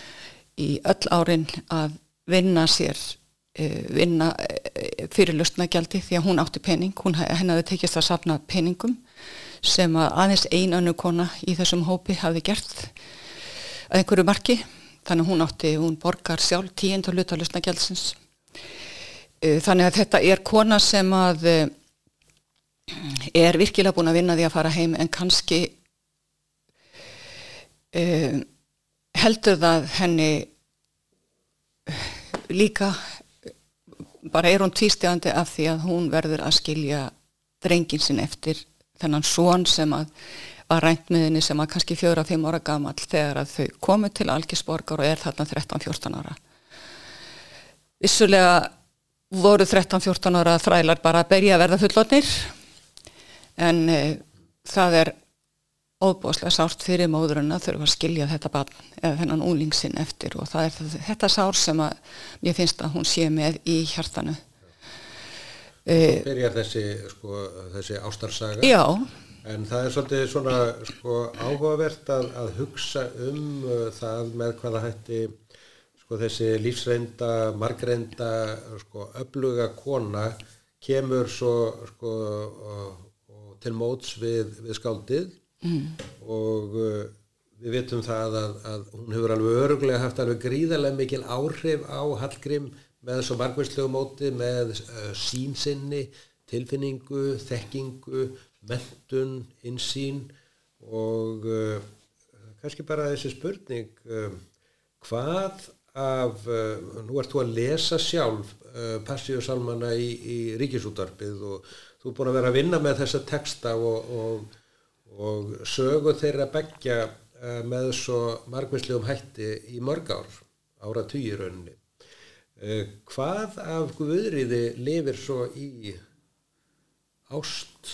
í öll árin að vinna sér uh, vinna uh, fyrir lustnagjaldi því að hún átti pening, hún hennaði tekist að sapna peningum sem að aðeins einannu kona í þessum hópi hafi gert að einhverju marki. Þannig að hún átti, hún borgar sjálf tíund og luta lusnagjálsins eh, þannig að þetta er kona sem að eh, er virkilega búin að vinna því að fara heim en kannski uh, heldur það henni líka bara er hún tvístegandi af því að hún verður að skilja drengin sin eftir þennan són sem að var ræntmiðinni sem var kannski fjóra-fimm ára gammal þegar að þau komu til Algisborgar og er þarna 13-14 ára. Vissulega voru 13-14 ára þrælar bara að berja að verða fullotnir en e, það er óbúslega sárt fyrir móðurinn að þurfa að skilja þetta barn eða þennan úlingsinn eftir og það er það, þetta sár sem að mér finnst að hún sé með í hjartanu. Það byrjar þessi, sko, þessi ástarsaga. Já, En það er svolítið svona sko, áhugavert að, að hugsa um uh, það með hvaða hætti sko, þessi lífsreynda, margreinda, sko, öfluga kona kemur svo sko, og, og til móts við, við skáldið mm. og uh, við vitum það að, að hún hefur alveg öruglega haft alveg gríðarlega mikil áhrif á Hallgrím með svo margvíslegu móti með uh, sínsinni, tilfinningu, þekkingu mentun, insýn og uh, kannski bara þessi spurning um, hvað af, uh, nú ert þú að lesa sjálf uh, Passíusalmana í, í ríkisútarpið og þú er búin að vera að vinna með þessa texta og, og, og sögu þeirra begja með svo margvinnslegum hætti í mörg ár, ára týjir rauninni. Hvað af Guðriði lifir svo í ást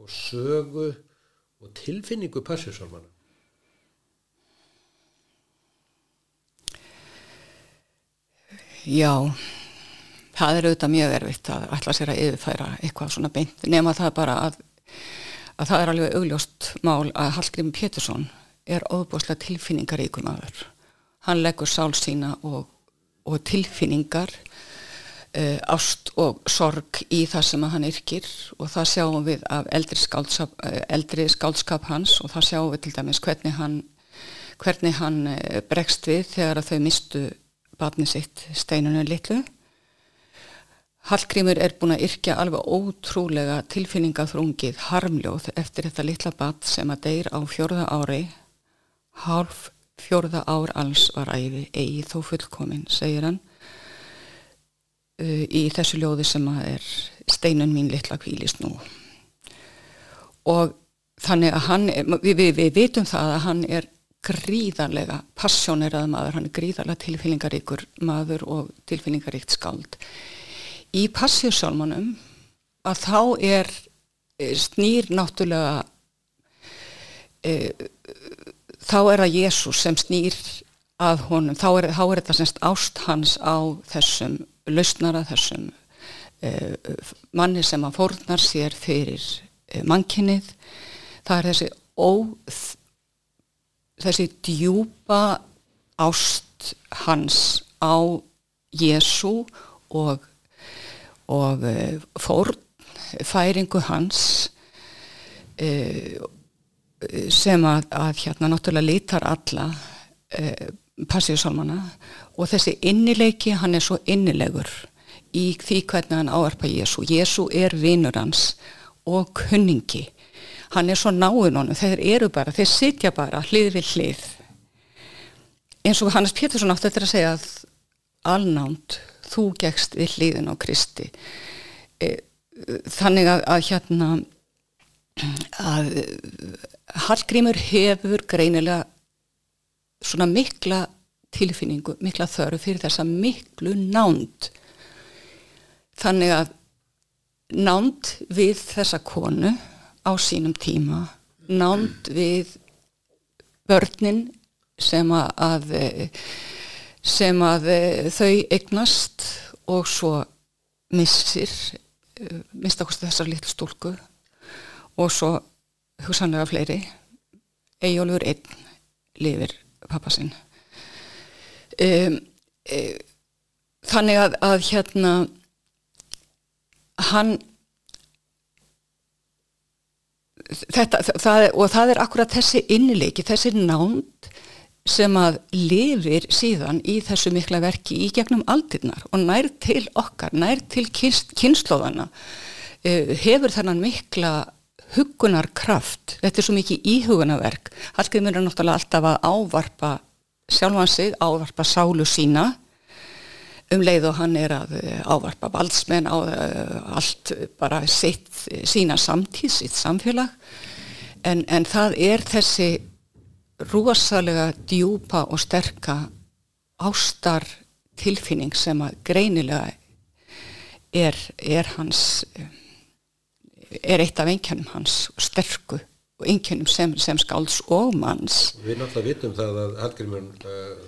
og sögu og tilfinningu passjusálmana? Já, það er auðvitað mjög erfitt að ætla sér að yfirfæra eitthvað svona beint nema það bara að, að það er alveg augljóst mál að Hallgrim Pétursson er óbúslega tilfinningaríkum aður. Hann leggur sál sína og, og tilfinningar uh, ást og sorg í það sem hann yrkir og það sjáum við af eldri skálskap, uh, eldri skálskap hans og það sjáum við til dæmis hvernig hann, hvernig hann uh, bregst við þegar þau mistu batni sitt steinunum litlu. Hallgrímur er búin að yrkja alveg ótrúlega tilfinningaþrungið harmljóð eftir þetta litla bat sem að deyr á fjörða ári. Hálf fjörða ár alls var æfi eigi þó fullkomin, segir hann. Uh, í þessu ljóði sem er steinun mín litla kvílist nú. Og þannig að hann er, við, við, við vitum það að hann er gríðarlega passjónerað maður, hann er gríðarlega tilfélningaríkur maður og tilfélningaríkt skáld. Í passjósálmanum að þá er eh, snýr náttúrulega e, þá er það Jésús sem snýr að honum, þá er, þá er þetta semst ást hans á þessum lausnara þessum uh, manni sem að fórnar sér fyrir uh, mannkinnið það er þessi óð þessi djúpa ást hans á Jésu og og uh, fórnfæringu hans sem að, að hérna náttúrulega lítar alla passíusálmana og þessi innileiki hann er svo innilegur í því hvernig hann áarpa Jésu. Jésu er vinnur hans og kunningi. Hann er svo náinn honum, þeir eru bara þeir sitja bara hlið við hlið. Eins og Hannes Pétursson átti þetta að segja að alnánt þú gegst við hliðin á Kristi. E, þannig að, að hérna að Hallgrímur hefur greinilega svona mikla tilfinningu, mikla þörf fyrir þessa miklu nánd. Þannig að nánd við þessa konu á sínum tíma nánd við börnin sem að sem að þau eignast og svo missir mistakosti þessar litlu stúlku og svo hugsanlega fleiri. Ejólfur einn lifir pappasinn um, um, þannig að, að hérna hann þetta, það, og það er akkurat þessi innleiki, þessi nánd sem að lifir síðan í þessu mikla verki í gegnum aldirnar og nær til okkar, nær til kynnslóðana uh, hefur þennan mikla hugunar kraft, þetta er svo mikið íhugunarverk, Hallgrimur er náttúrulega alltaf að ávarpa sjálfan sig, ávarpa sálu sína um leið og hann er að eh, ávarpa valdsmenn á uh, allt bara sitt, sína samtíð, sitt samfélag. En, en það er þessi rosalega djúpa og sterka ástar tilfinning sem að greinilega er, er hans er eitt af einkennum hans sterku og einkennum sem, sem skáls og manns. Við náttúrulega vitum það að Hallgrímur uh,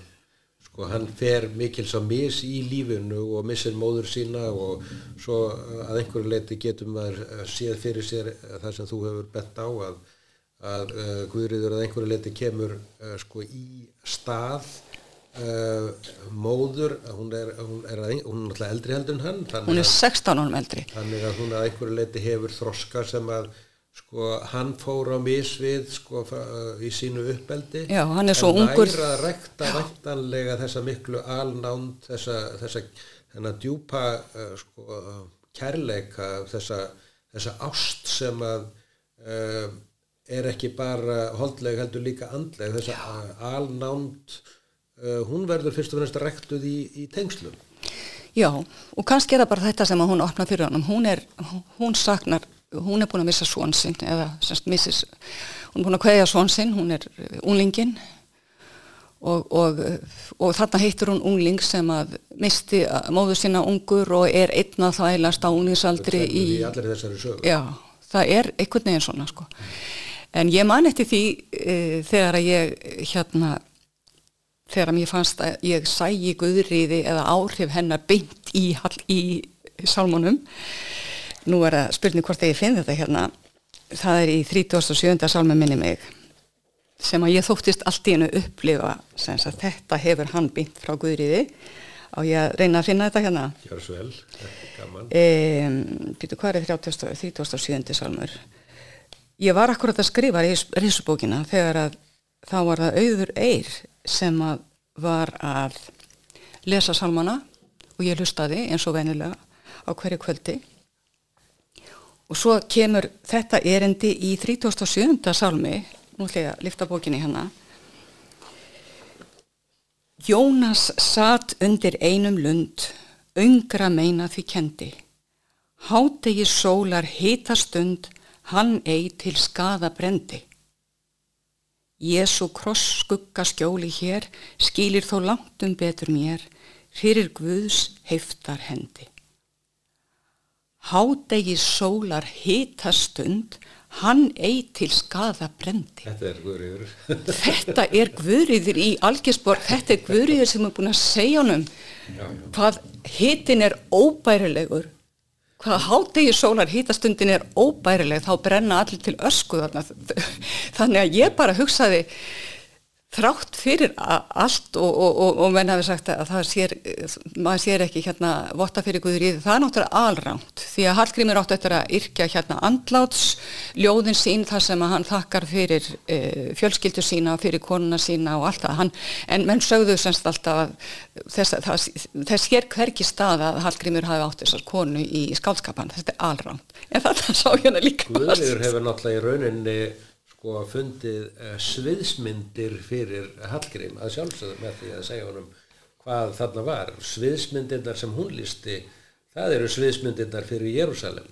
sko hann fer mikils á mis í lífinu og missir móður sína og svo að einhverju leiti getum maður séð fyrir sér það sem þú hefur bett á að, að uh, Guðriður að einhverju leiti kemur uh, sko í stað Uh, móður. Hún er, hún er, hún er eldri heldur en hann hún er 16 árum eldri. þannig að hún að einhverju leiti hefur þroska sem að sko hann fór á misvið sko í sínu uppeldi. Já, hann er svo ungur. næra að rekta væntanlega þessa miklu alnánd þessa, þessa þennan djúpa uh, sko kærleika þessa, þessa ást sem að uh, er ekki bara holdleg heldur líka andleg. Þessa alnánd Uh, hún verður fyrst og fremst rektuð í, í tengslum. Já, og kannski er það bara þetta sem hún opna fyrir honum. Hún er, hún saknar, hún er búin að missa svonsinn, eða semst missis, hún er búin að kveðja svonsinn, hún er unglingin og, og, og þarna heitir hún ungling sem að misti móðu sína ungur og er einna þælast á unglingsaldri í... Í allir þessari sögur. Já, það er einhvern veginn svona, sko. En ég man eftir því e, þegar að ég, hérna, þegar mér fannst að ég sæi guðriði eða áhrif hennar beint í, í salmónum nú er það spurning hvort ég finn þetta hérna það er í 37. salmu minni mig sem að ég þóttist allt í hennu upplifa sem að þetta hefur hann beint frá guðriði og ég reyna að finna þetta hérna Gjör svo vel, gaman Býtu hvað er 37. salmur Ég var akkurat að skrifa í risubókina þegar að þá var það auður eir sem að var að lesa salmana og ég hlustaði eins og venilega á hverju kvöldi og svo kemur þetta erendi í 37. salmi nú ætla ég að lifta bókinni hérna Jónas satt undir einum lund öngra meina því kendi hádegi sólar hitastund hann eigi til skada brendi Jésu kross skugga skjóli hér, skilir þó langt um betur mér, fyrir Guðs heiftar hendi. Hádegi sólar hitastund, hann eigi til skada brendi. Þetta er Guðriður. þetta er Guðriður í Algersborg, þetta er Guðriður sem er búin að segja honum hvað hitin er óbærilegur hvaða hátegi sólar hítastundin er óbærileg þá brenna allir til ösku þannig að ég bara hugsaði þrátt fyrir allt og, og, og, og menn hafi sagt að það sér, maður sér ekki hérna votta fyrir því, það er náttúrulega alránt því að Hallgrímur áttu eftir að yrkja hérna andláts, ljóðin sín þar sem að hann þakkar fyrir e, fjölskyldu sína, fyrir konuna sína og allt það, hann, en menn sögðu semst alltaf að þess, það, þess hér hverki stað að Hallgrímur hafi átt þessar konu í skálskapan, þetta er alránt en það sá hérna líka. Guður hefur náttúrulega í rauninni sko fundið uh, sviðsmyndir fyrir Hallgrím að sjálfsögðu með því að segja honum hvað þarna var. Sviðsmyndirnar sem hún lísti, það eru sviðsmyndirnar fyrir Jérúsalem.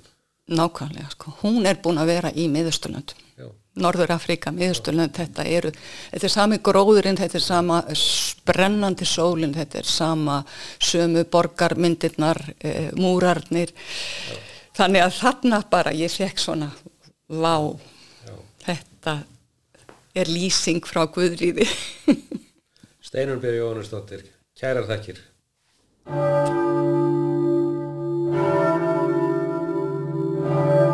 Nákvæmlega, sko. Hún er búin að vera í miðusturlönd. Norður Afrika, miðusturlönd, þetta eru, þetta er sami gróðurinn, þetta er sama sprennandi sólinn, þetta er sama sömu borgarmyndirnar, e, múrarnir. Já. Þannig að þarna bara ég fekk svona, vá, þetta er lýsing frá Guðrýði Steinur Björg Jónusdóttir Kærar þakkir Thank you.